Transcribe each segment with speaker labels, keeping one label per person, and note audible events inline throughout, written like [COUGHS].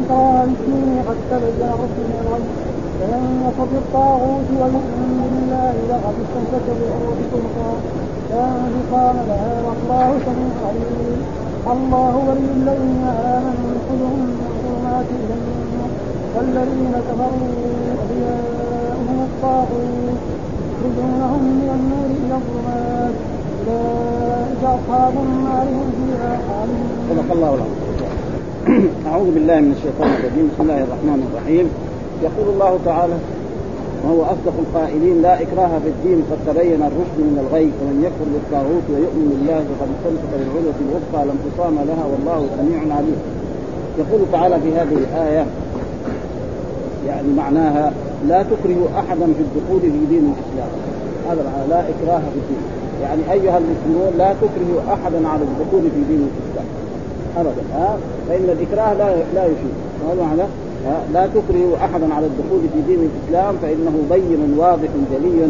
Speaker 1: إكراه الدين قد تبين الرشد من الغي فمن يكفر بالطاغوت ويؤمن بالله لقد استمسك بالعروة الوثقى لا انفصام لها والله سميع عليم الله ولي الذين آمنوا ظلمات إلى النور والذين كفروا أولياؤهم الطاغوت يخرجونهم من النور إلى الظلمات أولئك أصحاب النار هم فيها خالدون.
Speaker 2: صدق الله العظيم. [COUGHS] أعوذ بالله من الشيطان الرجيم، بسم الله الرحمن الرحيم. يقول الله تعالى وهو أصدق القائلين لا إكراه في الدين قد تبين الرشد من الغي فمن يكفر بالطاغوت ويؤمن بالله فقد استمسك بالعروة الوثقى لا انفصام لها والله سميع عليم. يقول تعالى في هذه الآية يعني معناها لا تكره أحدا في الدخول في دين الإسلام. هذا لا إكراه في الدين. يعني أيها المسلمون لا تكرهوا أحدا على الدخول في دين الإسلام. ابدا. ها؟ فإن الإكراه لا لا يفيد. هذا معنى لا تكرهوا احدا على الدخول في دين الإسلام فإنه بين واضح جلي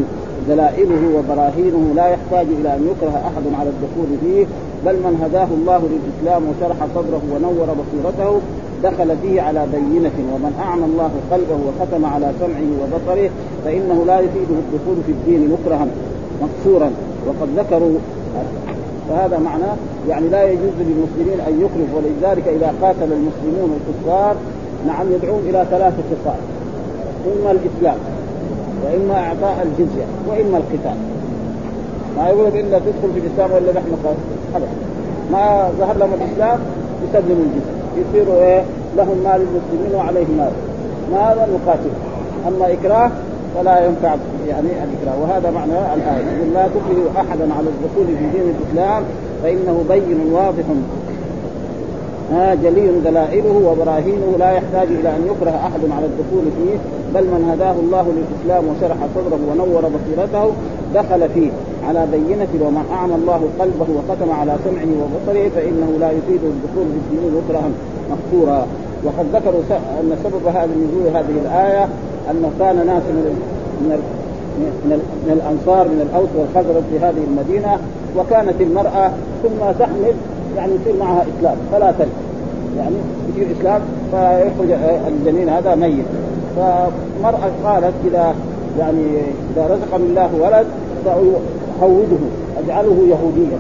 Speaker 2: دلائله وبراهينه. لا يحتاج إلى أن يكره احد على الدخول فيه بل من هداه الله للإسلام وشرح صدره ونور بصيرته دخل فيه على بينة. ومن أعمى الله قلبه وختم على سمعه وبصره فإنه لا يفيده الدخول في الدين مكرها مقصورا. وقد ذكروا فهذا معناه يعني لا يجوز للمسلمين أن يكرهوا ولذلك إذا قاتل المسلمون الكفار نعم يدعون إلى ثلاثة خصال. إما الإسلام وإما إعطاء الجزية وإما القتال. ما يقول إلا تدخل في الإسلام وإلا نحن أبدا. ما ظهر لهم الإسلام يسلموا الجزية. يصيروا إيه؟ لهم مال المسلمين وعليهم مال. ماذا نقاتل؟ أما إكراه فلا ينفع يعني الإكراه. وهذا معنى الآية. يقول لا تكرهوا أحدا على الدخول في دين الإسلام فإنه بين واضح. جلي دلائله وبراهينه لا يحتاج إلى أن يكره أحد على الدخول فيه بل من هداه الله للإسلام وشرح صدره ونور بصيرته دخل فيه. على بينة ومن أعمى الله قلبه وختم على سمعه وبصره فإنه لا يفيد الدخول في الدين مكرها مقصورا وقد ذكروا أن سبب هذا النزول هذه الآية أنه كان ناس من من من, من الأنصار من الأوس والخزرج في هذه المدينة وكانت المرأة ثم تحمل يعني يصير معها إسلام فلا تلد. يعني يصير اسلام فيخرج الجنين هذا ميت. فمرأة قالت إذا يعني إذا رزقني الله ولد سأحوده أجعله يهوديا.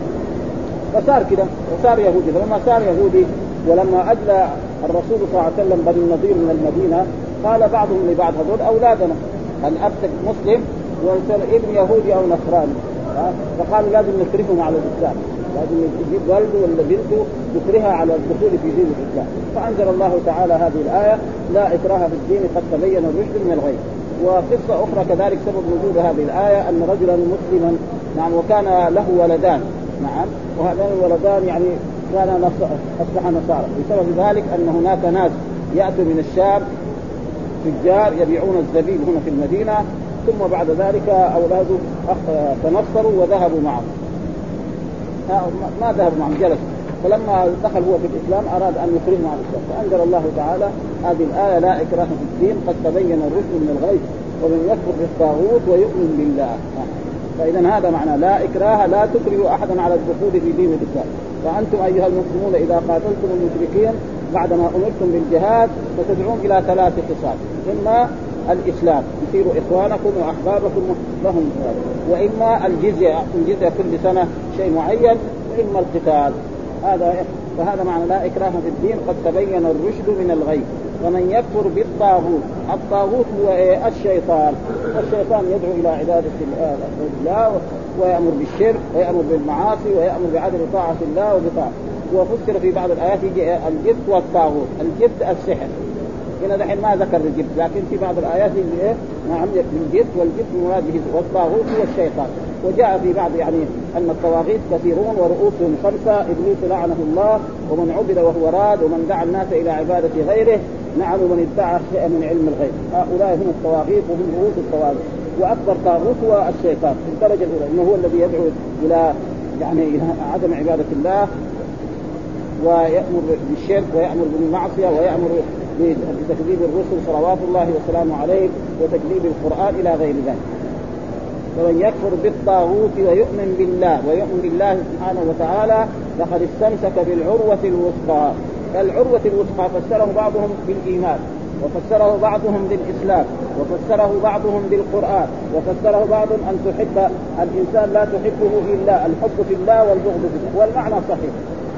Speaker 2: فصار كذا وصار يهودي. فلما صار يهودي ولما اجلى الرسول صلى الله عليه وسلم بني النضير من المدينة قال بعضهم لبعض هذول أولادنا. الاب مسلم ابن يهودي أو نصراني. فقالوا لازم نكرههم على الإسلام. لازم يجيب والده ولا بنته يكرهها على الدخول في دين الإسلام. فأنزل الله تعالى هذه الآية لا إكراه في الدين قد تبين الرشد من الغي. وقصة أخرى كذلك سبب وجود هذه الآية أن رجلا مسلما نعم وكان له ولدان. نعم وهذان الولدان يعني كان أصبح نصارى. بسبب ذلك أن هناك ناس يأتوا من الشام تجار يبيعون الزبيب هنا في المدينة ثم بعد ذلك أولاده تنصروا وذهبوا معه ما ذهب معهم جلس فلما دخل هو في الإسلام أراد أن يكرمه على الاسلام فأنزل الله تعالى هذه الآية لا إكراه في الدين قد تبين الرشد من الغي ومن يكفر بالطاغوت ويؤمن بالله. فإذا هذا معنى لا إكراه لا تكرهوا أحدا على الدخول في دين الإسلام. فأنتم أيها المسلمون إذا قاتلتم المشركين بعدما أمرتم بالجهاد فتدعون إلى ثلاث خصال. إما الإسلام يصيروا إخوانكم وأحبابكم لهم. وإما الجزية الجزية كل سنة شيء معين وإما القتال. هذا فهذا معنى لا إكراه في الدين. قد تبين الرشد من الغي. ومن يكفر بالطاغوت الطاغوت هو إيه؟ الشيطان. والشيطان يدعو إلى عبادة الله ويأمر بالشرك ويأمر بالمعاصي ويأمر بعدم طاعة الله وبطاعه وفسر في بعض الآيات الجبت والطاغوت الجبت السحر. هنا دحين ما ذكر الجبت لكن في بعض الآيات يجي إيه؟ نعم الجبت والجبت مراد والطاغوت هو الشيطان. وجاء في بعض يعني أن الطواغيت كثيرون ورؤوسهم خمسة إبليس لعنه الله ومن عبد وهو راد ومن دعا الناس إلى عبادة غيره نعم ومن ادعى شيئا من علم الغيب. هؤلاء هم الطواغيت وهم رؤوس الطواغيت. وأكبر طاغوت هو الشيطان في الدرجة الأولى إنه هو الذي يدعو إلى يعني إلى عدم عبادة الله ويأمر بالشرك ويأمر بالمعصية ويأمر بتكذيب الرسل صلوات الله وسلامه عليه وتكذيب القرآن إلى غير ذلك. ومن يكفر بالطاغوت ويؤمن بالله ويؤمن بالله سبحانه وتعالى فقد استمسك بالعروة الوثقى. العروة الوثقى فسره بعضهم بالإيمان وفسره بعضهم بالإسلام وفسره بعضهم بالقرآن وفسره بعضهم أن تحب الإنسان لا تحبه إلا الحب في الله والبغض في الله. والمعنى صحيح.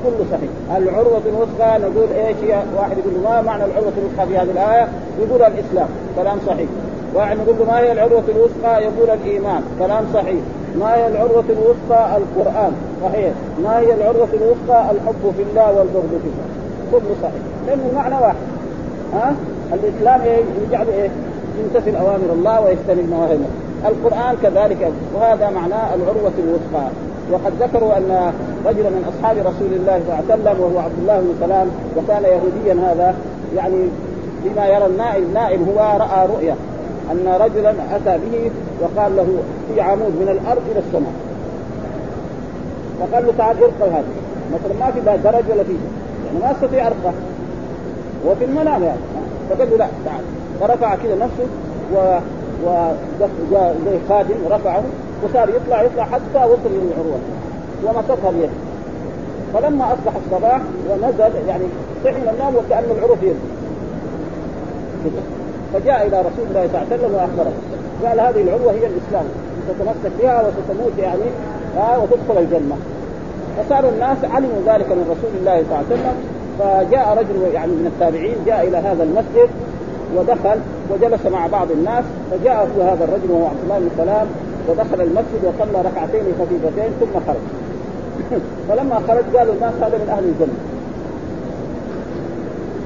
Speaker 2: كله صحيح. العروة الوثقى نقول إيش هي؟ واحد يقول ما معنى العروة الوثقى في هذه الآية؟ يقول الإسلام كلام صحيح. واحد يقول له ما هي العروة الوثقى؟ يقول الإيمان كلام صحيح. ما هي العروة الوثقى؟ القرآن صحيح. ما هي العروة الوثقى؟ الحب في الله والبغض في الله. كله صحيح. لأن المعنى واحد. ها؟ الإسلام إيه؟ يجعل إيه؟ يمتثل أوامر الله ويجتنب نواهي القرآن كذلك وهذا معناه العروة الوثقى. وقد ذكروا أن رجلا من أصحاب رسول الله صلى الله عليه وسلم وهو عبد الله بن سلام وكان يهوديا هذا يعني بما يرى النائب نائب هو رأى رؤيا أن رجلا أتى به وقال له في عمود من الأرض إلى السماء. فقال له تعال ارقى هذا مثلا ما في درج ولا في يعني ما استطيع ارقى. وفي المنام يعني. فقال له لا تعال. فرفع كذا نفسه و وجاء زي خادم رفعه وصار يطلع يطلع حتى وصل للعروة. ومسكها بيده فلما أصبح الصباح ونزل يعني صحي من النوم وكأن العروه في يده فجاء إلى رسول الله صلى الله عليه وسلم وأخبره. قال هذه العروة هي الإسلام. تتمسك بها وستموت يعني آه وتدخل الجنة. فصار الناس علموا ذلك من رسول الله صلى الله عليه وسلم. فجاء رجل يعني من التابعين جاء إلى هذا المسجد ودخل وجلس مع بعض الناس. فجاء هذا الرجل وهو عبد الله بن سلام ودخل المسجد وصلى ركعتين خفيفتين ثم خرج. [LAUGHS] فلما خرج قالوا الناس هذا من أهل الجنة.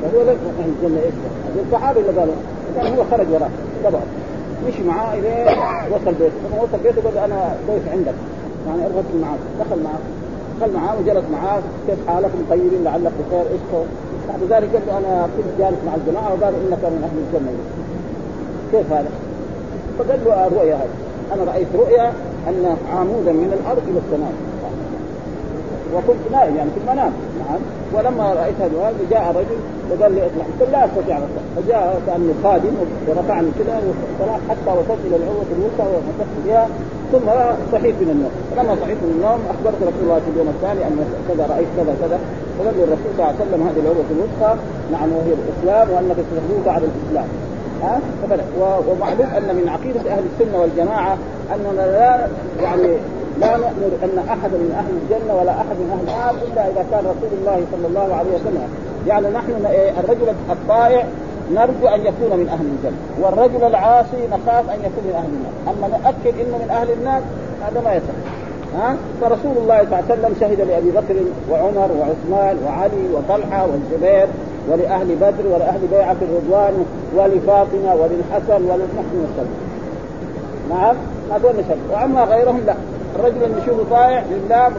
Speaker 2: فهو لك أهل الجنة إيش؟ الصحابي اللي قالوا كان هو خرج وراه تبعه مشي معاه إلى وصل بيته. لما وصل بيته قال أنا ضيف عندك. يعني ارغب معاه دخل معاه دخل معاه وجلس معاه. كيف حالكم طيبين لعلك بخير إيش؟ بعد ذلك قال له أنا كنت جالس مع الجماعة وقال إنك من أهل الجنة. كيف هذا؟ فقال له الرؤيا هذه. أنا رأيت رؤيا أن عمودا من الأرض إلى السماء وكنت نائم يعني في المنام نعم. ولما رأيت هذا جاء رجل وقال لي اطلع. قلت لا أستطيع فجاء كأنه خادم ورفعني كذا وطلعت حتى وصلت إلى العروه الوسطى ومسكت بها. ثم صحيت من النوم. فلما صحيت من النوم أخبرت رسول الله في اليوم الثاني أن كذا رأيت كذا كذا. فقال لي الرسول صلى الله عليه وسلم هذه العروه الوسطى نعم وهي الإسلام وأنك ستموت على الإسلام. ها؟ ومعلوم أن من عقيدة أهل السنة والجماعة أننا لا يعني لا نؤمر إن أحد من أهل الجنة ولا أحد من أهل النار إلا إذا كان رسول الله صلى الله عليه وسلم. يعني نحن إيه، الرجل الطائع نرجو أن يكون من أهل الجنة والرجل العاصي نخاف أن يكون من أهل النار. أما ناكد إنه من أهل النار هذا ما يصح. ها؟ فرسول الله صلى الله عليه وسلم شهد لأبي بكر وعمر وعثمان وعلي وطلحة والزبير ولأهل بدر ولأهل بيعة الرضوان ولفاطمة وللحسن وللحسن. والسلام نعم هذول نشهد وأما غيرهم لا. الرجل نشوفه طائع لله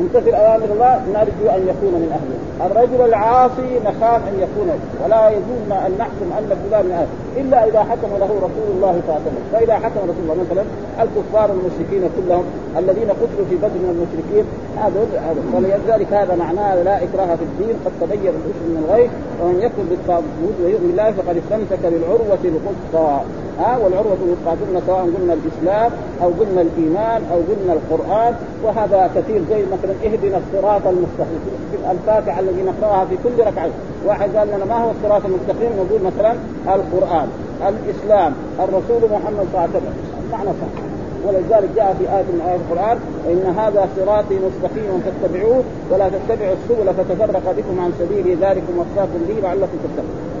Speaker 2: ممتثل أوامر الله نرجو أن يكون من أهله. الرجل العاصي نخاف أن يكون ولا يجوز أن نحكم أن فلان من أهله. إلا إذا حكم له رسول الله صلى الله عليه وسلم. فإذا حكم رسول الله مثلا الكفار المشركين كلهم الذين قتلوا في بدر من المشركين هذا ولذلك هذا معناه لا إكراه في الدين قد تبين الرشد من الغي ومن يكفر بالطاغوت ويؤمن بالله فقد استمسك بالعروة الوثقى. ها والعروة الوثقى قلنا سواء قلنا الإسلام أو قلنا الإيمان أو قلنا القرآن وهذا كثير زي مثلا اهدنا الصراط المستقيم في الفاتحة الذي نقرأها في كل ركعة. واحد قال لنا ما هو الصراط المستقيم؟ نقول مثلا القرآن الإسلام الرسول محمد صلى الله عليه وسلم. معنى صح. ولذلك جاء في آية من آيات القرآن إن هذا صراطي مستقيم فاتبعوه ولا تتبعوا السبل فتفرق بكم عن سبيل ذلكم وصاكم به لعلكم تتقون.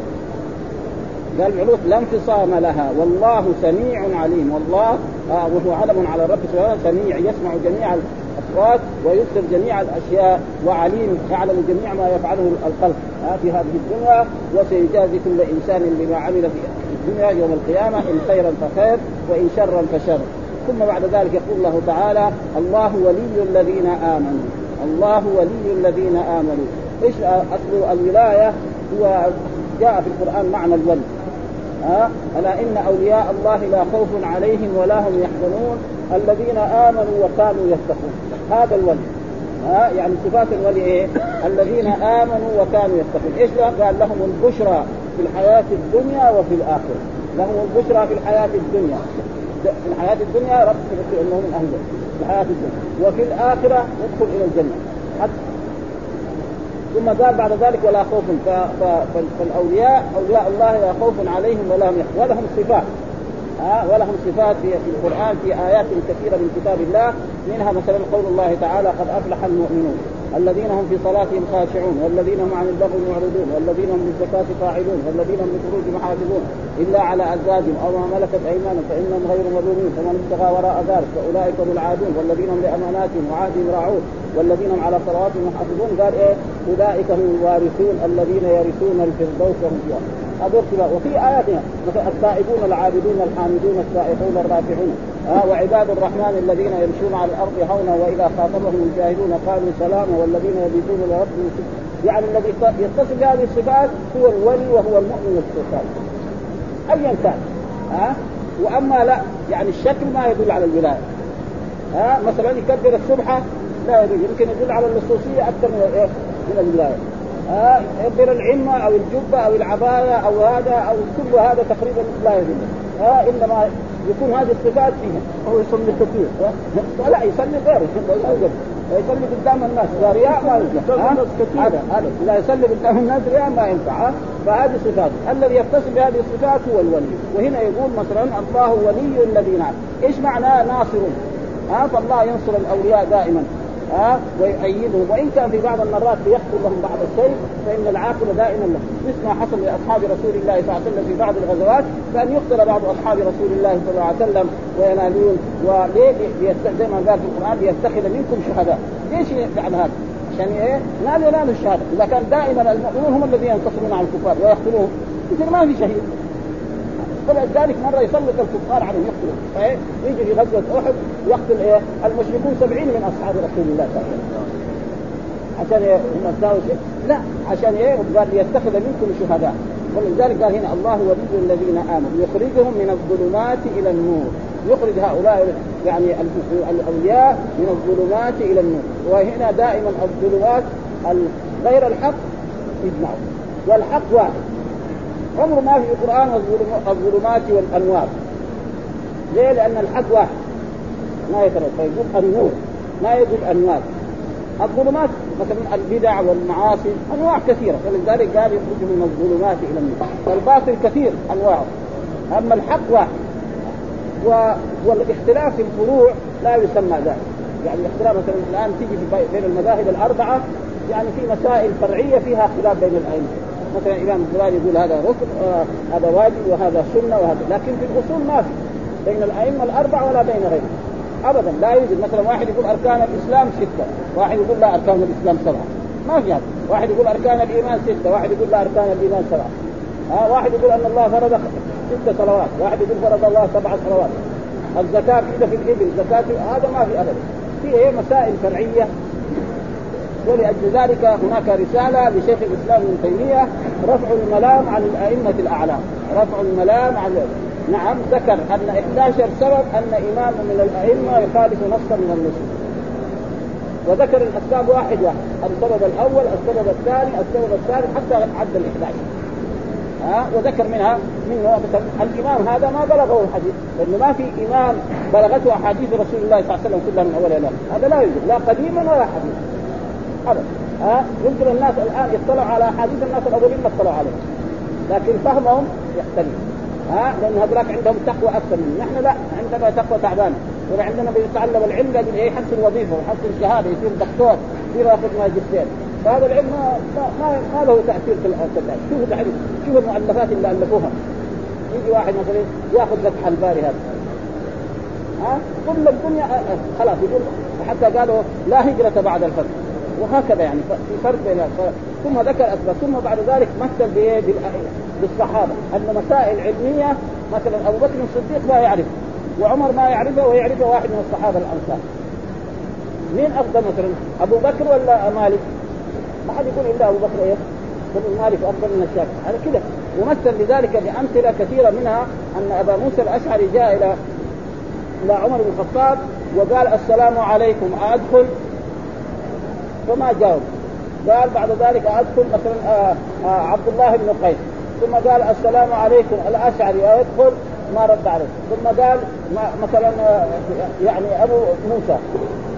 Speaker 2: قال العلوم لا انفصام لها. والله سميع عليم. والله آه وهو علم على الرب سبحانه سميع يسمع جميع الأصوات ويبصر جميع الأشياء وعليم يعلم جميع ما يفعله الخلق آه في هذه الدنيا وسيجازي كل إنسان بما عمل في الدنيا يوم القيامة إن خيرا فخير وإن شرا فشر ثم بعد ذلك يقول الله تعالى الله ولي الذين آمنوا. الله ولي الذين آمنوا. إيش أصل الولاية؟ هو جاء في القرآن معنى الولي. ها ألا إن أولياء الله لا خوف عليهم ولا هم يحزنون. الذين آمنوا وكانوا يتقون. هذا الولي. ها يعني صفات الولي إيه؟ الذين آمنوا وكانوا يتقون، إيش قال؟ لهم البشرى في الحياة الدنيا وفي الآخرة، لهم البشرى في الحياة الدنيا. في الحياة الدنيا رب انه من أهل الحياة الدنيا. وفي الآخرة يدخل إلى الجنة. حتى ثم قال بعد ذلك ولا خوف فالأولياء أولياء الله لا خوف عليهم ولا هم ولهم صفات. ها؟ ولهم صفات في القرآن في آيات كثيرة من كتاب الله. منها مثلا قول الله تعالى قد أفلح المؤمنون. الذين هم في صلاتهم خاشعون والذين هم عن اللغو معرضون والذين هم للزكاة فاعلون والذين هم للخروج محافظون إلا على أزواجهم. أو ما ملكت أيمانهم فإنهم غير ملومين فمن ابتغى وراء ذلك فأولئك هم العادون. والذين هم لأماناتهم وعهدهم راعون. والذين هم على صلواتهم محافظون. قال إيه؟ أولئك هم الوارثون الذين يرثون الفردوس هم فيها هذول وفي آيات مثلا التائبون العابدون الحامدون السائحون الرافعون. آه وعباد الرحمن الذين يمشون على الأرض هونا وإذا خاطبهم الجاهلون قالوا سلاما والذين يبيتون لربهم يعني الذي يتصل بهذه الصفات هو الولي وهو المؤمن الصفات ايا كان ها؟ آه وأما لا يعني الشكل ما يدل على الولاية. ها؟ آه مثلا يكبر السبحه لا يدل يمكن يدل على اللصوصية أكثر من إيه؟ من الولاية. ها؟ يكبر العمة أو الجبة أو العباية أو هذا أو كل هذا تقريبا لا يدل. ها؟ إنما يكون هذه الصفات فيها
Speaker 1: هو يصلي كثير
Speaker 2: لا يصلي غيره يصلي قدام. الناس إذا رياء ما ينفع هذا هذا. إذا يصلي قدام الناس رياء ما ينفع فهذه صفات الذي يتصل بهذه الصفات هو الولي. وهنا يقول مثلا الله ولي الذين إيش معناه ناصر؟ ها؟ فالله ينصر الأولياء دائما. ها ويؤيدهم وإن كان في بعض المرات ليحصل لهم بعض الشيء فإن العاقبه دائما له. مثل ما حصل لأصحاب رسول الله صلى الله عليه وسلم في بعض الغزوات بان يقتل بعض أصحاب رسول الله صلى الله عليه وسلم وينالون وليه زي ما قال في القرآن ليتخذ منكم شهداء. ليش يفعل هذا؟ عشان إيه؟ نال ينال الشهادة، إذا كان دائما المؤمنون هم الذين ينتصرون على الكفار ويقتلوهم يصير ما في شهيد. فلذلك مرة يسلط الكفار عليهم يقتلوا فايه يجي في غزوة أحد يقتل إيه؟ المشركون سبعين من أصحاب رسول الله صلى الله عليه وسلم. عشان إيه؟ هم شيء لا عشان إيه؟ قال ليتخذ منكم شهداء. ولذلك قال هنا الله ولي الذين آمنوا. يخرجهم من الظلمات إلى النور. يخرج هؤلاء يعني الأولياء من الظلمات إلى النور. وهنا دائما الظلمات غير الحق يجمعوا والحق واحد. عمر ما في القرآن الظلمات والأنوار. ليه؟ لأن الحق واحد. ما يترك فيقول النور. ما يقول انوار الظلمات مثلا البدع والمعاصي أنواع كثيرة. فلذلك قال يخرج من الظلمات إلى النور. والباطل كثير انواعه أما الحق واحد. و... والاختلاف في الفروع لا يسمى ذلك. يعني الاختلاف مثلا الآن تيجي بين المذاهب الأربعة يعني في مسائل فرعية فيها خلاف بين الأئمة. مثلا الإمام الفلاني يقول هذا ركن آه هذا واجب وهذا سنة وهذا لكن في الأصول ما في بين الأئمة الأربعة ولا بين غيرهم. ابدا لا يوجد. مثلا واحد يقول أركان الإسلام ستة واحد يقول لا أركان الإسلام سبعة. ما في هذا. واحد يقول أركان الإيمان ستة واحد يقول لا أركان الإيمان سبعة. آه واحد يقول أن الله فرض ست صلوات. واحد يقول فرض الله سبع صلوات. الزكاة كذا في الإبل زكاة هذا ما في أبدا. في إيه؟ مسائل فرعية ولأجل ذلك هناك رسالة لشيخ الإسلام ابن تيمية رفع الملام عن الأئمة الأعلام. رفع الملام عن نعم ذكر أن 11 سبب أن إمام من الأئمة يخالف نصا من النصوص. وذكر الأسباب واحد واحد السبب الأول السبب الثاني السبب الثالث حتى عد ال 11 ها؟ وذكر منها منه مثلا الإمام هذا ما بلغه الحديث لأنه ما في إمام بلغته أحاديث رسول الله صلى الله عليه وسلم كلها من اولها إلى هذا لا يوجد لا قديما ولا حديثا. ابدا ها؟ يمكن الناس الآن يطلعوا على أحاديث الناس الأولين ما اطلعوا عليها لكن فهمهم يختلف. ها؟ لأن هذولاك عندهم تقوى أكثر منه نحن لا عندنا تقوى تعبانة. ولا عندنا بيتعلم العلم لازم يحسن وظيفة ويحسن شهادة يصير دكتور يصير ياخذ ماجستير. فهذا العلم ما ما, ما له تأثير في الكتاب شوفوا دحين شوفوا المؤلفات اللي ألفوها. يجي واحد مثلا يأخذ فتح الباري هذا. ها؟ كل الدنيا خلاص يقول حتى قالوا لا هجرة بعد الفتح. وهكذا يعني. في فرق بين ثم ذكر أسباب. ثم بعد ذلك مثل بالصحابة. أن مسائل علمية مثلا أبو بكر الصديق ما يعرف وعمر ما يعرفه ويعرفه واحد من الصحابة الأنصار. مين أفضل مثلا؟ أبو بكر ولا مالك؟ ما حد يقول إلا أبو بكر. إيه؟ بن مالك أفضل من الشافعي. هذا كذا. ومثل بذلك بأمثلة كثيرة منها أن أبا موسى الأشعري جاء إلى إلى عمر بن الخطاب وقال السلام عليكم أدخل فما جاوب. قال بعد ذلك ادخل مثلا آآ آآ عبد الله بن قيس. ثم قال السلام عليكم الأشعري ادخل ما رد عليه. ثم قال مثلا يعني أبو موسى.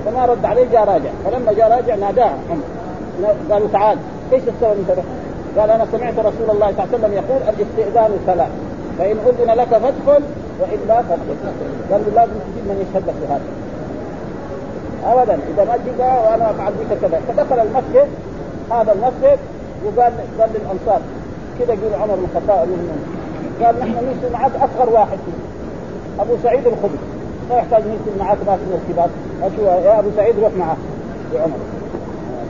Speaker 2: فما رد عليه جاء راجع. فلما جاء راجع ناداه. عمر قالوا تعال إيش تسوي أنت قال أنا سمعت رسول الله صلى الله عليه وسلم يقول الاستئذان ثلاث فإن أذن لك فادخل وإلا فادخل. قال لازم تجيب من يشهد لك بهذا. ابدا. إذا ما جيت وأنا افعل بك كذا. فدخل المسجد هذا المسجد وقال قال للانصار كذا يقول عمر بن الخطاب قال نحن نرسل معك أصغر واحد فيه أبو سعيد الخدري ما يحتاج نرسل معك ناس من الكبار. يا أبو سعيد روح معه لعمر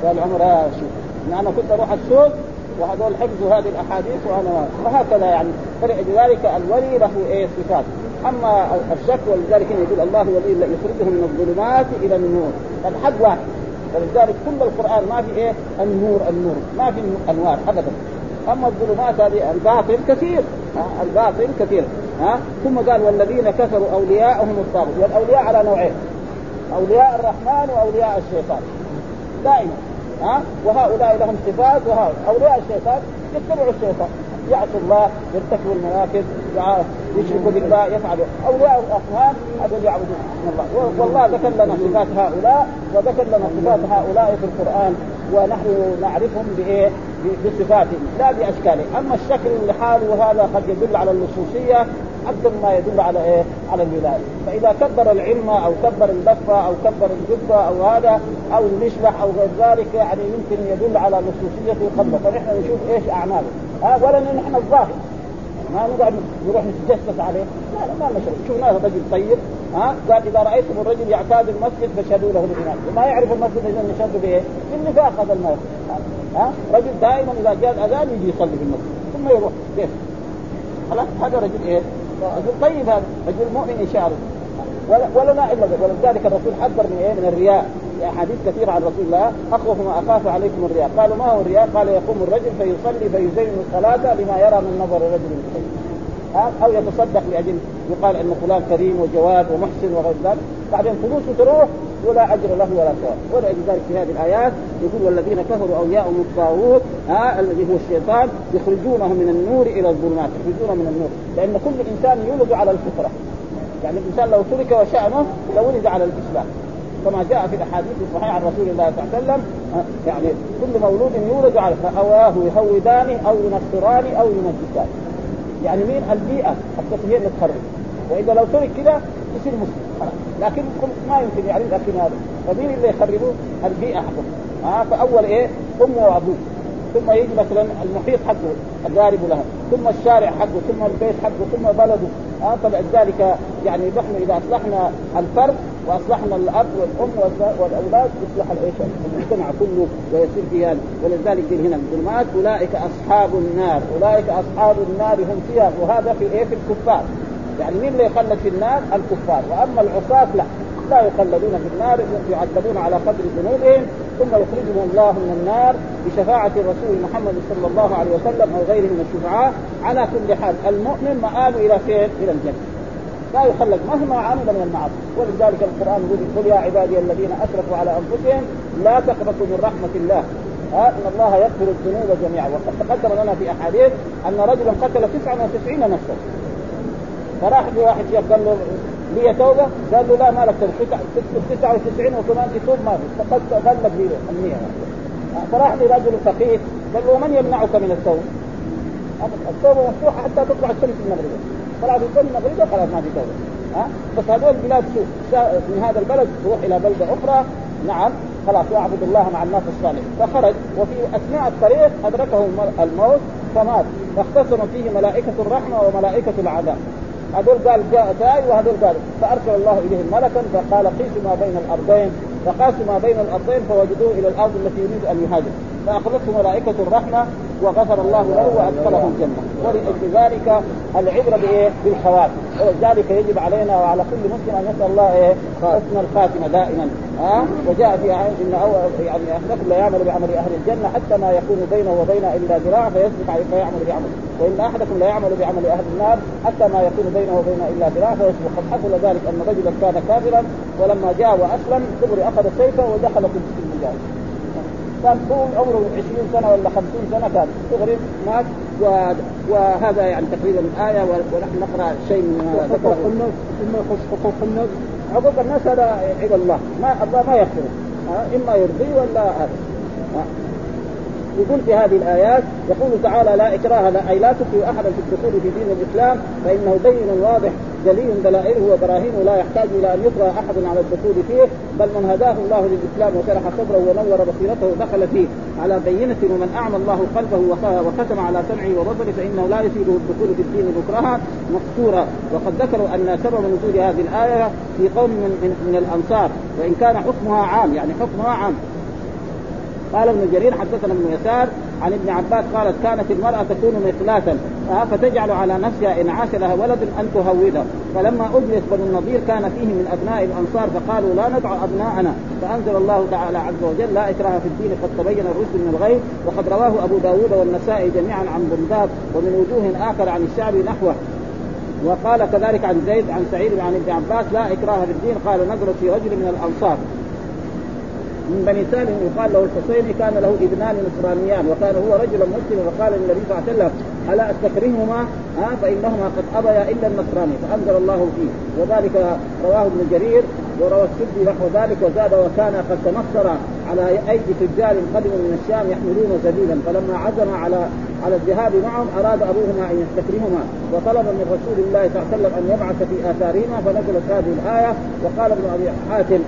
Speaker 2: قال عمر يا شوف. أنا كنت أروح السوق وهذول حفظوا هذه الأحاديث وأنا وهكذا يعني. فلذلك الولي له إيه صفات. أما الشك ولذلك يقول الله ولي يخرجه من الظلمات إلى النور. حد واحد. ولذلك كل القرآن ما في إيه؟ النور النور. ما في أنوار ابدا. أما الظلمات هذه الباطل كثير. الباطل كثير. ها؟ ثم قال والذين كفروا اولياءهم الطاغوت. والأولياء على نوعين. أولياء الرحمن وأولياء الشيطان. دائما. ها؟ وهؤلاء لهم صفات وهؤلاء أولياء الشيطان يتبعوا الشيطان. يعصوا الله يرتكبوا المناكب يشركوا بالله يفعلوا. أولياء الرحمن هذول يعبدون. الله والله ذكر لنا صفات هؤلاء وذكر لنا صفات هؤلاء في القرآن ونحن نعرفهم بإيه؟ بصفاتهم لا بأشكالهم، أما الشكل لحاله وهذا قد يدل على اللصوصية أكثر ما يدل على إيه؟ على الولاية، فإذا كبر العلمه أو كبر اللفه أو كبر الجبه أو هذا أو المشلح أو غير ذلك يعني يمكن يدل على لصوصيته قبله، فنحن نشوف إيش أعماله، ها ولا نحن الظاهر. ما نقعد نروح نتجسس عليه لا لا ما نشوف شفنا رجل طيب ها قال إذا رأيتم الرجل يعتاد المسجد فاشهدوا له بالايمان وما يعرف المسجد إذا نشهد بايه؟ بالنفاق هذا الموت ها رجل دائما إذا جاء الأذان يجي يصلي في المسجد ثم يروح كيف؟ خلاص هذا رجل إيه؟ رجل طيب هذا رجل مؤمن إن شاء الله ولا لا إلا ولذلك الرسول حذر من إيه؟ من الرياء أحاديث كثيرة عن رسول الله أخوف ما أخاف عليكم الرياء قالوا ما هو الرياء؟ قال يقوم الرجل فيصلي فيزين الصلاة لما يرى من نظر الرجل الخير أو يتصدق لأجل يقال إن فلان كريم وجواد ومحسن وغير ذلك. بعدين فلوسه تروح ولا أجر له ولا ثواب. ولذلك في هذه الآيات. يقول والذين كفروا اولياءهم الطاغوت ها؟ الذي هو الشيطان يخرجونه من النور إلى الظلمات يخرجونه من النور. لأن كل إنسان يولد على الفطرة. يعني الإنسان لو ترك وشأنه لولد على الاسلام كما جاء في الأحاديث الصحيحة عن رسول الله صلى الله عليه وسلم يعني كل مولود يولد على فأواه يهودانه أو ينصرانه أو يمجسانه يعني مين البيئة التي هي اللي تخرب وإذا لو ترك كذا يصير مسلم. لكن ما يمكن يعني لكن هذا. فمين اللي يخربوه؟ البيئة حقه. ها فأول إيه؟ أمه وأبوه. ثم يجي مثلا المحيط حقه الغارب لها ثم الشارع حقه ثم البيت حقه ثم بلده. آه فلذلك يعني نحن إذا أصلحنا الفرد وأصلحنا الأب والأم والأولاد يصلح الايش المجتمع كله ويصير فيها. ولذلك هنا الظلمات أولئك أصحاب النار. أولئك أصحاب النار هم فيها. وهذا في إيه؟ في الكفار. يعني مين اللي يخلد في النار؟ الكفار. وأما العصاة لا. لا يخلدون في النار يعذبون على قدر ذنوبهم ثم يخرجهم الله من النار بشفاعة الرسول محمد صلى الله عليه وسلم أو غيره من الشفعاء. على كل حال المؤمن مآل إلى فين؟ إلى الجنة. لا يخلد مهما عمل من المعاصي. ولذلك القرآن يقول قل يا عبادي الذين أسرفوا على أنفسهم لا تقنطوا من رحمة الله. ها إن الله يغفر الذنوب جميعا. وقد تقدم لنا في أحاديث أن رجلا قتل 99 نفسا. فراح لواحد شيخ قال له لي توبة؟ قال له لا ما لك توبة. 99 وكمان تتوب ما في. فقد غلق لي المية. فراح لرجل فقيه. قال له من يمنعك من التوبة؟ التوبة مفتوحة حتى تطلع الشمس المغربيه خلاص يكون المغربيه خلاص ما في توبه ها؟ بس هذول بلاد سوء من هذا البلد تروح إلى بلدة أخرى. نعم. خلاص يعبد الله مع الناس الصالحين. فخرج وفي أثناء الطريق ادركه الموت فمات. فاختصم فيه ملائكة الرحمة وملائكة العذاب. هذول قال جاء داعي وهذول قال فأرسل الله إليهم ملكا فقال قيسوا ما بين الأرضين. فقاسوا ما بين الأرضين فوجدوه إلى الأرض التي يريد أن يهاجر. فأخذته ملائكة الرحمة وغفر الله له وأدخله الجنة ولأجل ذلك العبرة بإيه؟ بالخواتم ولذلك يجب علينا وعلى كل مسلم أن يسأل الله إيه؟ حسن الخاتمة دائما ها أه؟ وجاء في ان أول يعني احدكم لا يعمل بعمل أهل الجنة حتى ما يكون بينه وبينها إلا ذراع فيسبق عليه فيعمل بعمل وإن أحدكم لا يعمل بعمل أهل النار حتى ما يكون بينه وبينها إلا ذراع فيسبق قد حصل ذلك أن رجلا كان كافرا ولما جاء وأسلم دغري أخذ سيفه ودخل في المجاهد كان طول عمره 20 سنة ولا 50 سنة كان دغري مات وهذا يعني تقريبا الآية ونحن نقرأ شيء من ذكره
Speaker 1: الناس ثم يخص حقوق الناس
Speaker 2: حقوق الناس هذا عند الله. ما الله ما يغفره. إما يرضي ولا هذا. يقول في هذه الآيات يقول تعالى لا إكراه لأ أي لا تكره احدا في الدخول في دين الإسلام فإنه بين واضح جلي دلائله وبراهينه لا يحتاج إلى أن يكره أحد على الدخول فيه بل من هداه الله للإسلام وشرح صدره ونور بصيرته دخل فيه. على بينة ومن أعمى الله قلبه وختم على سمعه وبصره فإنه لا يفيده الدخول في الدين مكرها مقصورا. وقد ذكروا أن سبب نزول هذه الآية في قوم من, من, من الأنصار وإن كان حكمها عام يعني حكمها عام. قال ابن جرير حدثنا ابن يسار عن ابن عباس قالت كانت المرأة تكون مثلاثا. فتجعل على نفسها إن عاش لها ولد أن تهوده. فلما أجلس بنو النضير كان فيه من أبناء الأنصار فقالوا لا ندع أبناءنا. فأنزل الله تعالى عز وجل لا إكراه في الدين قد تبين الرشد من الغي وقد رواه أبو داود والنسائي جميعا عن بنداب ومن وجوه آخر عن الشعبي نحوه. وقال كذلك عن زيد عن سعيد عن ابن عباس لا إكراه في الدين. قال نزلت في رجل من الأنصار. من بني سالم يقال له الحسيني كان له ابنان نصرانيان وكان هو رجلا مسلما فقال للنبي صلى الله عليه وسلم ألا استكرههما ها فإنهما قد أبيا إلا النصراني فأنزل الله فيه. وذلك رواه ابن جرير وروى السدي نحو ذلك وزاد وكان قد تنصر على أيدي تجار قدموا من الشام يحملون سبيلا فلما عزم على على الذهاب معهم أراد أبوهما أن يستكرهما وطلب من رسول الله صلى الله عليه وسلم أن يبعث في آثارهما فنزلت هذه الآية وقال ابن أبي حاتم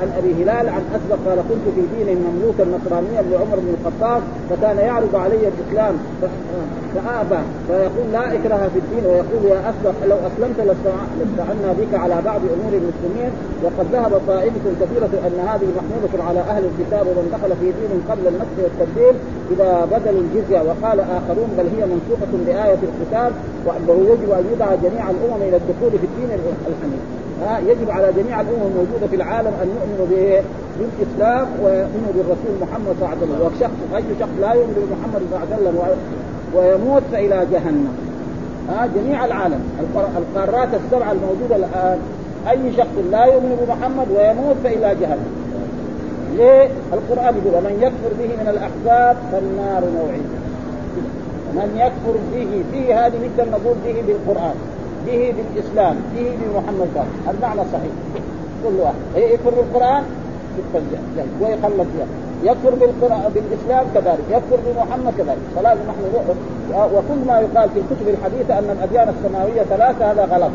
Speaker 2: عن أبي هلال عن أسبق قال كنت في دين مملوكا نصرانيا لعمر بن الخطاب فكان يعرض علي الإسلام فآبى فيقول لا إكره في الدين ويقول يا أسبق لو أسلمت لاستعنا بك على بعض أمور المسلمين وقد ذهب طائفة كثيرة أن هذه محمولة على أهل الكتاب ومن دخل في دين قبل النسخ والتبديل اذا بدل الجزية وقال آخرون بل هي منسوخه بايه القتال وأنه يجب أن يدعى جميع الأمم إلى الدخول في الدين الحنيف. ها يجب على جميع الأمم الموجودة في العالم أن يؤمنوا بالإسلام ويؤمنوا بالرسول محمد صلى الله عليه وسلم. وشخص أي شخص لا يؤمن بمحمد صلى الله عليه وسلم ويموت فإلى جهنم. ها جميع العالم. القارات السبعه الموجودة الآن أي شخص لا يؤمن بمحمد ويموت فإلى جهنم. ليه؟ القرآن يقول ومن يكفر به من الأحزاب فالنار موعدة. من يكفر به به هذه نقدر نقول به بالقرآن. به بالإسلام به بمحمد صلى المعنى صحيح. كل واحد. يكفر بالقرآن ويخلد فيها يكفر بالقرآن بالإسلام كذلك. يكفر بمحمد كذلك. فلازم نحن وكل ما يقال في الكتب الحديثه أن الأديان السماوية ثلاثة هذا غلط.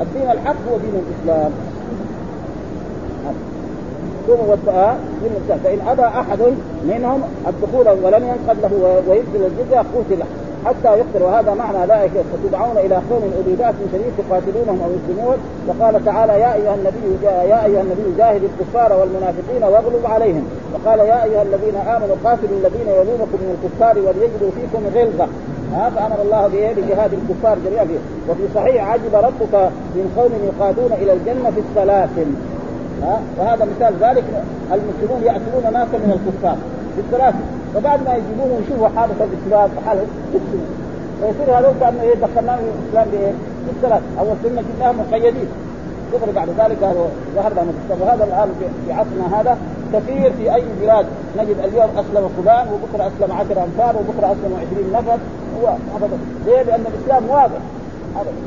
Speaker 2: الدين الحق هو دين الإسلام. دين الإسلام. فإن أبى أحد منهم الدخول ولم ينقذ له ويبذل الجزية قتل. حتى يقتل وهذا معنى ذلك فتدعون إلى قوم اولي باس شديد تقاتلونهم أو يسلمون. وقال تعالى يا أيها النبي يا أيها النبي جاهد الكفار والمنافقين واغلظ عليهم. وقال يا أيها الذين آمنوا قاتلوا الذين يلونكم من الكفار وليجدوا فيكم غلظة. ها فأمر الله بجهاد الكفار جميعا. فيه وفي صحيح عجب ربك من قوم يقادون إلى الجنة في السلاسل وهذا مثال ذلك المسلمون ياتون ناسا من الكفار. في السلاسل فبعد ما يجيبون ويشوفوا حالة الإسلام وحالة يسلموا فيصير هذول كأنه إيه دخلناهم الإسلام بإيه؟ بالثلاث أول سنة جبناهم مقيدين. دغري بعد ذلك ظهر لهم الإسلام وهذا الآن في عصرنا هذا كثير في أي بلاد. نجد اليوم أسلم فلان وبكرة أسلم عشر أنفار وبكرة أسلم عشرين نفر. هو أبدا. ليه؟ لأن الإسلام واضح.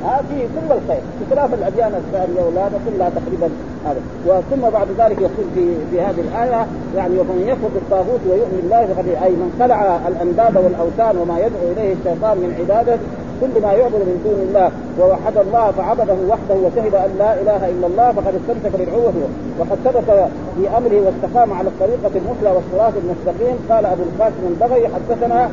Speaker 2: ها فيه كل الخير. بخلاف الأديان الثانية ولا كلها تقريبا هذا. وثم بعد ذلك يقول في في هذه الآية يعني ومن يكفر بالطاغوت ويؤمن بالله فقد أي من خلع الأنداد والأوثان وما يدعو إليه الشيطان من عباده كل ما يعبد من دون الله. ووحد الله فعبده وحده وشهد أن لا إله إلا الله فقد استمسك بالعروة. وقد ثبت في أمره واستقام على الطريقة المثلى والصراط المستقيم. قال أبو القاسم البغي حدثنا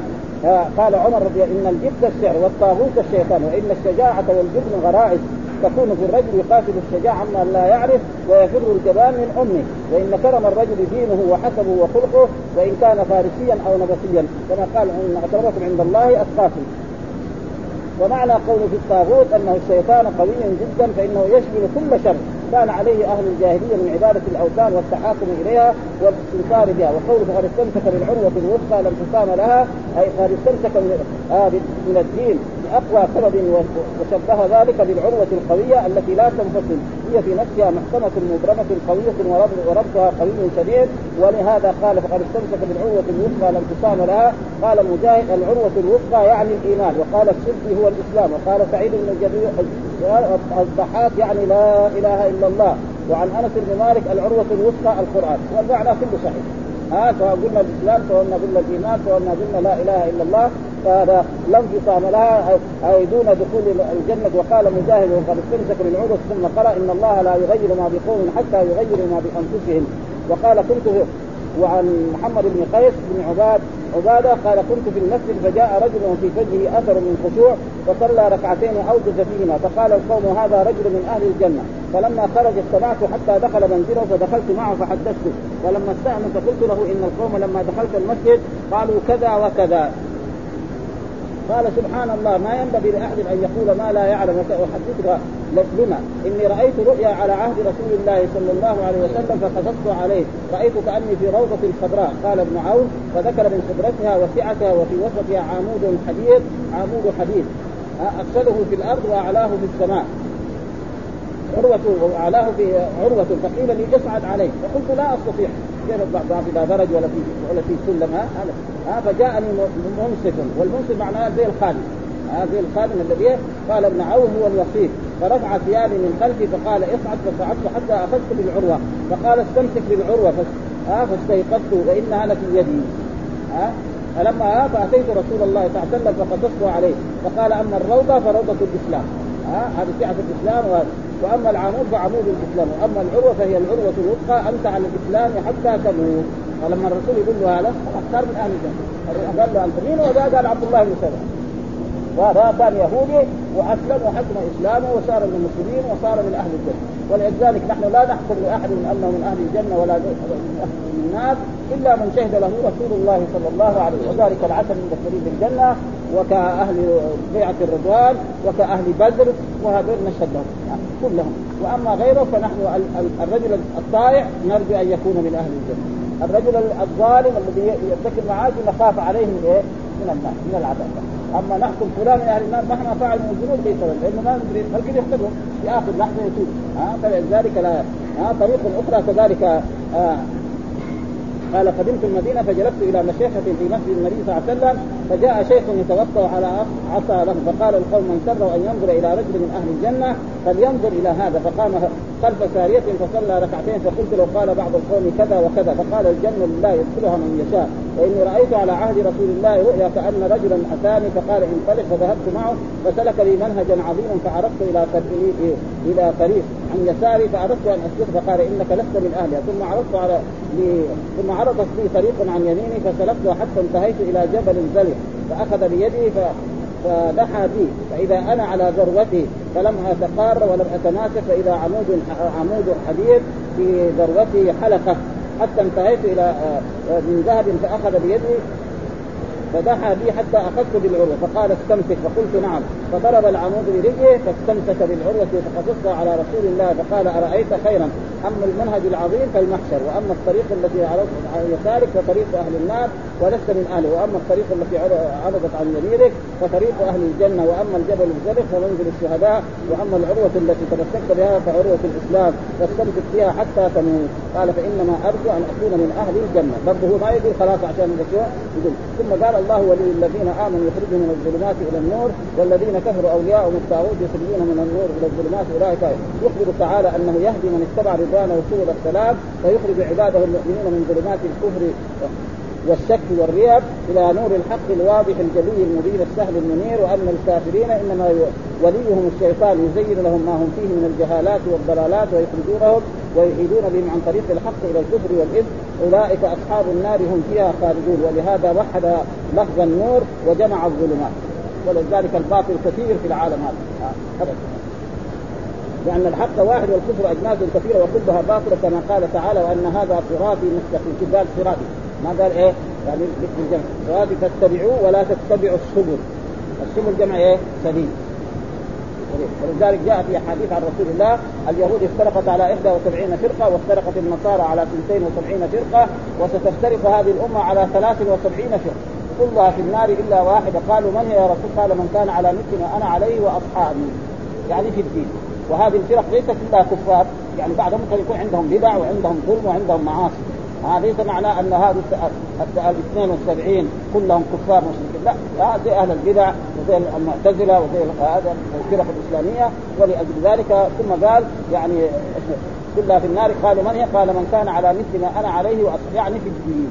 Speaker 2: قال عمر رضي إن الجبت السحر والطاغوت الشيطان وإن الشجاعة والجبن غرائز تكون في الرجل يقاتل الشجاع عما لا يعرف ويفر الجبان من أمه. وإن كرم الرجل دينه وحسبه وخلقه وإن كان فارسيا أو نبطيا كما قال إن أكرمكم عند الله أتقاكم. ومعنى قوله في الطاغوت أنه الشيطان قوي جدا فإنه يشمل كل شر. كان عليه أهل الجاهلية من عبادة الأوثان والتحاكم إليها والاستنكار بها وقوله فقد استمسك بالعروة الوثقى لم تسام لها أي قد استمسك آه من الدين بأقوى سبب وشبه ذلك بالعروة القوية التي لا تنفصل هي في نفسها محكمة مبرمة قوية وربطها قوي شديد ولهذا قال فقد استمسك بالعروة الوثقى لم تسام لها. قال مجاهد العروة الوثقى يعني الإيمان وقال الشرك هو الإسلام وقال سعيد بن الضحاك يعني لا إله إلا الله. وعن أنس بن مالك العروة الوثقى القرآن. والمعنى كله صحيح. ها سواء قلنا الإسلام سواء قلنا الإيمان سواء قلنا لا إله إلا الله. لا انفصام لها اي دون دخول الجنة. وقال مجاهد وقد استمسك بالعروه ثم قرأ إن الله لا يغير ما بقوم حتى يغيروا ما بأنفسهم. وقال كنت وعن محمد بن قيس بن عباد عبادة قال كنت في المسجد فجاء رجل في فجه أثر من خشوع فصلى ركعتين اوجز فيهما. فقال القوم هذا رجل من أهل الجنة. فلما خرج استمعت حتى دخل منزله فدخلت معه فحدثته. ولما استأمن فقلت له إن القوم لما دخلت المسجد قالوا كذا وكذا. قال سبحان الله ما ينبغي لأحد أن يقول ما لا يعلم واحدثك لما. إني رأيت رؤيا على عهد رسول الله صلى الله عليه وسلم فقصدت عليه. رايت كاني في روضة خضراء. قال ابن عون فذكر من خبرتها وسعتها وفي وسطها عمود حديد عمود حديد. أفسده في الأرض وأعلاه في السماء. عروة وأعلاه في عروة فقيل لي اصعد عليه. فقلت لا أستطيع. كيف لا درج ولا في ولا في سلم. ها؟ فجاءني منصف. والمنصف معناه زي الخادم. زي الخادم الذي قال ابن عون هو الوصيف. فرفع ثيابي من خلفي فقال اصعد فصعدت حتى أخذت بالعروة. فقال استمسك بالعروة. فاستيقظت وإنها لفي يدي. ها؟ فلما فاتيت رسول الله صلى الله عليه وسلم فقصصت عليه. فقال أما الروضة فروضة الإسلام. ها؟ هذه سعه الإسلام وأما العمود فعمود الإسلام. وأما العروة فهي العروة الوثقى انت على الإسلام حتى تموت. فلما الرسول يقول له هذا أختار من أهل الجنة. قال له انت مين وهذا قال عبد الله بن سلمة. وهذا كان يهودي وأسلم وحكم إسلامه وصار من المسلمين وصار من أهل الجنة. ولذلك نحن لا نحكم لأحد أنه من أهل الجنة ولا من الناس. إلا من شهد له رسول الله صلى الله عليه وسلم. وذلك العشر المبشرين بالجنه وكأهل بيعة الرضوان وكأهل بدر وهذول نشهد لهم. يعني كلهم. وأما غيره فنحن الرجل الطائع نرجو أن يكون من أهل الجنة. الرجل الظالم الذي يرتكب معاصي نخاف عليه من إيه؟ من النار من العذاب. أما نحكم فلان من أهل النار مهما فعل من الذنوب ليس لأنه ما ندري ممكن يحسبهم في اخر لحظه يتوب. ها؟ فلذلك لا. ها؟ طريق أخرى كذلك آه قال قدمت المدينة فجلست إلى مشيخة في مسجد النبي صلى الله عليه وسلم فجاء شيخ يتوضأ على عصا له فقال القوم من سره أن ينظر إلى رجل من أهل الجنة فلينظر إلى هذا فقام خلف سارية فصلى ركعتين فقلت له قال بعض القوم كذا وكذا فقال الجنة لله يدخلها من يشاء. واني رأيت على عهد رسول الله رؤيا كأن رجلا أتاني فقال انطلق فذهبت معه فسلك لي منهجا عظيما فعرفت إلى إلى طريق عن يساري فاردت أن أسلك فقال إنك لست من اهلها ثم عرضت على ثم عرضت لي طريق عن يميني فسلكته حتى انتهيت إلى جبل زلق فأخذ بيدي ف فدحى بي. فإذا أنا على ذروته فلم أتقار ولم اتناسف فإذا عمود عمود حديد في ذروته حلقة. حتى انتهيت إلى آه، من ذهب فأخذ بيدي فدحى بي حتى أخذت بالعروة فقال استمسك فقلت نعم. فضرب العمود برجله فاستمسك بالعروة فقصصت على رسول الله فقال أرأيت خيرا؟ أما المنهج العظيم فالمحشر وأما الطريق التي على يسارك فطريق أهل النار ولست من أهله وأما الطريق التي عرضت عن يمينك فطريق أهل الجنة وأما الجبل الزرق فمنزل الشهداء وأما العروة التي تمسكت بها فعروة الإسلام فاستمسك فيها حتى تموت. قال فإنما أرجو أن أكون من أهل الجنة. برضه هو ما يقول خلاص عشان يقول. ثم قال الله ولي الذين آمنوا يخرجهم من الظلمات إلى النور والذين كفروا اولياءهم الطاغوت يخرجونهم من النور إلى الظلمات أولئك. يخبر تعالى أنه يهدي من اتبع رضوانه سبل السلام ويخرج عباده المؤمنين من ظلمات الكفر. والشك والريب إلى نور الحق الواضح الجلي المبين السهل المنير واما الكافرين إنما وليهم الشيطان يزين لهم ما هم فيه من الجهالات والضلالات ويخرجونهم ويعيدون بهم عن طريق الحق إلى الكفر والإثم. أولئك أصحاب النار هم فيها خالدون ولهذا وحد لفظ النور وجمع الظلمات. ولذلك الباطل كثير في العالم هذا. ابدا لأن الحق واحد والكفر اجناس كثيرة وكلها باطلة كما قال تعالى وأن هذا صراطي مستقيم. قال صراطي. ما قال إيه؟ يعني بالجمع صراطي فاتبعوه ولا تتبعوا السبل. السبل جمع إيه؟ سبيل. ولذلك جاء في أحاديث عن رسول الله اليهود افترقت على 71 فرقة وافترقت النصارى على 72 فرقة وستفترق هذه الأمة على 73 فرقة. كلها في النار إلا واحدة. قالوا من هي يا رسول؟ قال من كان على مثل ما أنا عليه وأصحابي. يعني في الدين. وهذه الفرق ليست كلها كفار. يعني بعضهم ممكن يكون عندهم بدع وعندهم ظلم وعندهم معاصي. ليس معناه أن هذه ال 72 كلهم كفار مشركين. لا هذه أهل البدع زي المعتزلة وزي هذا الفرق الإسلامية ولأجل ذلك ثم قال يعني كلها في النار قالوا من هي؟ قال من كان على مثل ما أنا عليه يعني في الدين.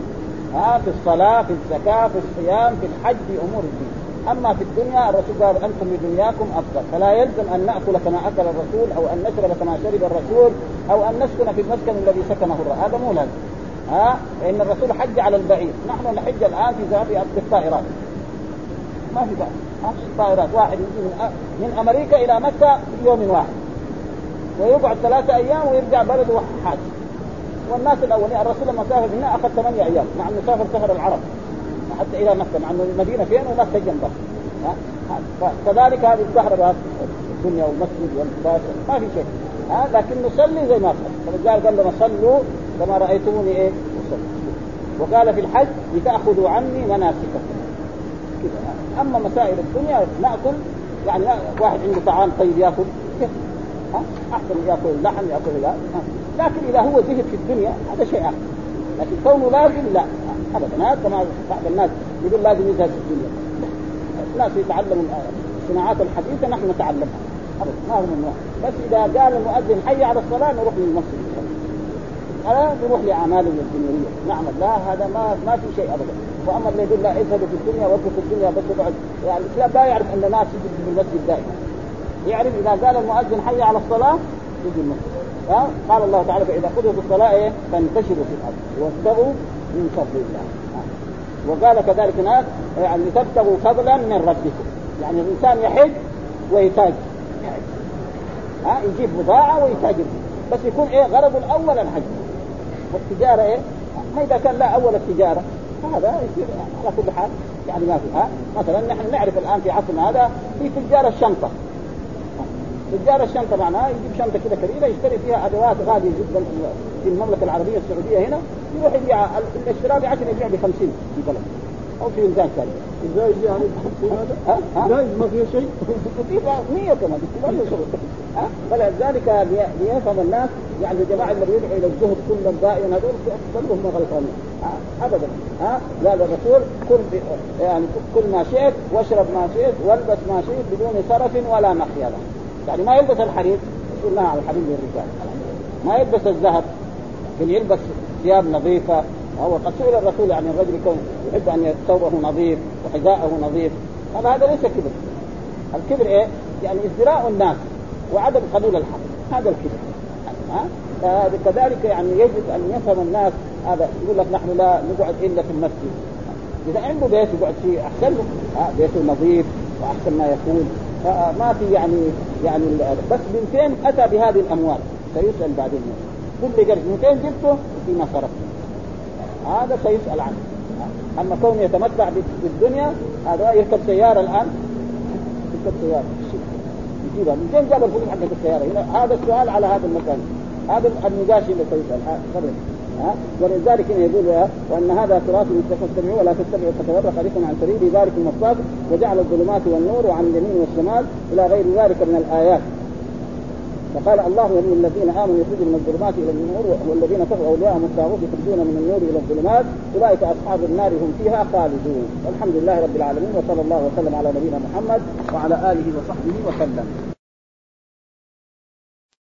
Speaker 2: ها في الصلاة في الزكاة في الصيام في الحج في أمور الدين. أما في الدنيا الرسول قال أنتم لدنياكم أفضل. فلا يلزم أن نأكل كما أكل الرسول أو أن نشرب كما شرب الرسول أو أن نسكن في المسكن الذي سكنه الرسول هذا مو لازم. ها؟ فإن الرسول حج على البعير. نحن نحج الآن في ذهاب بالطائرات ما في بأس. طائرات واحد يجي من من أمريكا إلى مكة في يوم واحد. ويقعد ثلاثة أيام ويرجع بلده حاج. والناس الأولين الرسول لما سافر هنا أخذ ثمانية أيام مع إنه سافر سفر العرب. حتى إلى مكة مع إنه المدينة فين ومكه جنبها كذلك هذه الكهرباء الدنيا والمسجد والباس ما في شيء. ها؟ لكن نصلي زي ما صلى فالرجال قال لنا صلوا كما رأيتموني إيه؟ وقال في الحج لتأخذوا عني مناسككم. كذا أما مسائل الدنيا نأكل يعني واحد عنده طعام طيب يأكل ها؟ أحسن يأكل لحم يأكل لا لكن إذا هو زهد في الدنيا هذا شيء آخر. لكن كونه لازم لا. ابدا هذا كما بعض الناس يقول لازم يزهد في الدنيا. الناس يتعلموا الصناعات الحديثة نحن نتعلمها. ابدا ما هو ممنوع بس إذا قال المؤذن حي على الصلاة نروح للمسجد. هذا نروح لاعمالنا الدنيويه نعمل لا هذا ما ما في شيء ابدا. وأما اللي يقول لا اذهبوا في الدنيا واتركوا الدنيا بس يقعد يعني الإسلام لا يعرف أن الناس يجي في المسجد دائما. يعرف إذا قال المؤذن حي على الصلاة يجي المسجد. ها؟ قال الله تعالى فإذا قضيت الصلاة إيه؟ فانتشروا في الأرض. وابتغوا من فضل الله. وقال كذلك ناس يعني تبتغوا فضلا من ربكم. يعني الإنسان يحج ويتاجر ها؟ يجيب بضاعة ويتاجر بس يكون إيه؟ غرضه الأول الحج. والتجارة إيه؟ ما إذا كان لا أول التجارة هذا يصير على كل حال. يعني ما في ها مثلا نحن نعرف الآن في عصرنا هذا في تجار الشنطة. تجار الشنطة معناها يجيب شنطة كذا كبيرة يشتري فيها أدوات غالية جدا في المملكة العربية السعودية هنا يروح يبيع الاشتراء ب 10 يبيع ب 50 في بلد أو في ميزان ثاني.
Speaker 1: جايز يعني؟ جايز؟ ما فيه شيء؟
Speaker 2: في 100 كمان ما شغل ها؟ فلذلك ليفهم الناس يعني الجماعه اللي يدعوا إلى الزهد كل دائما هذول كلهم غلطانين. ابدا. ها؟ لا الرسول كل يعني كل ما شئت واشرب ما شئت والبس ما شئت بدون سرف ولا مخيلة. يعني ما يلبس الحرير يقول نعم الحرير للرجال ما يلبس الذهب. يلبس ثياب نظيفة وهو قد سئل الرسول يعني الرجل يكون يحب أن ثوبه نظيف وحذاءه نظيف. هذا هذا ليس كبر. الكبر إيه؟ يعني ازدراء الناس وعدم قبول الحق. هذا الكبر. ها؟ فكذلك يعني يجب أن يفهم الناس. هذا يقول لك نحن لا نقعد إلا في المسجد. إذا عنده بيت يقعد فيه أحسن له. بيته نظيف وأحسن ما يكون. ما في يعني يعني بس من فين أتى بهذه الأموال. سيسأل بعدين كل قرش من فين جبته فيما صرفته هذا سيسأل عنه. اما كونه يتمتع بالدنيا هذا يركب سيارة الآن. يركب سيارة. يجيبها. من فين جاب الفلوس حقت السيارة؟ هنا هذا السؤال على هذا المكان. هذا النقاش اللي سيسأل. ها ولذلك يقول وأن هذا صراط مستقيم. ولا تتبعوا فتفرق بكم عن سبيل ذلك المصاب وجعل الظلمات والنور وعن اليمين والشمال إلى غير ذلك من الآيات. فقال الله ولي الذين آمنوا يخرجوا من الظلمات إلى النور والذين كفروا أولياءهم الطاغوت يخرجون من النور إلى الظلمات. أولئك أصحاب النار هم فيها خالدون. والحمد لله رب العالمين وصلى الله وسلم على نبينا محمد وعلى آله وصحبه وسلم.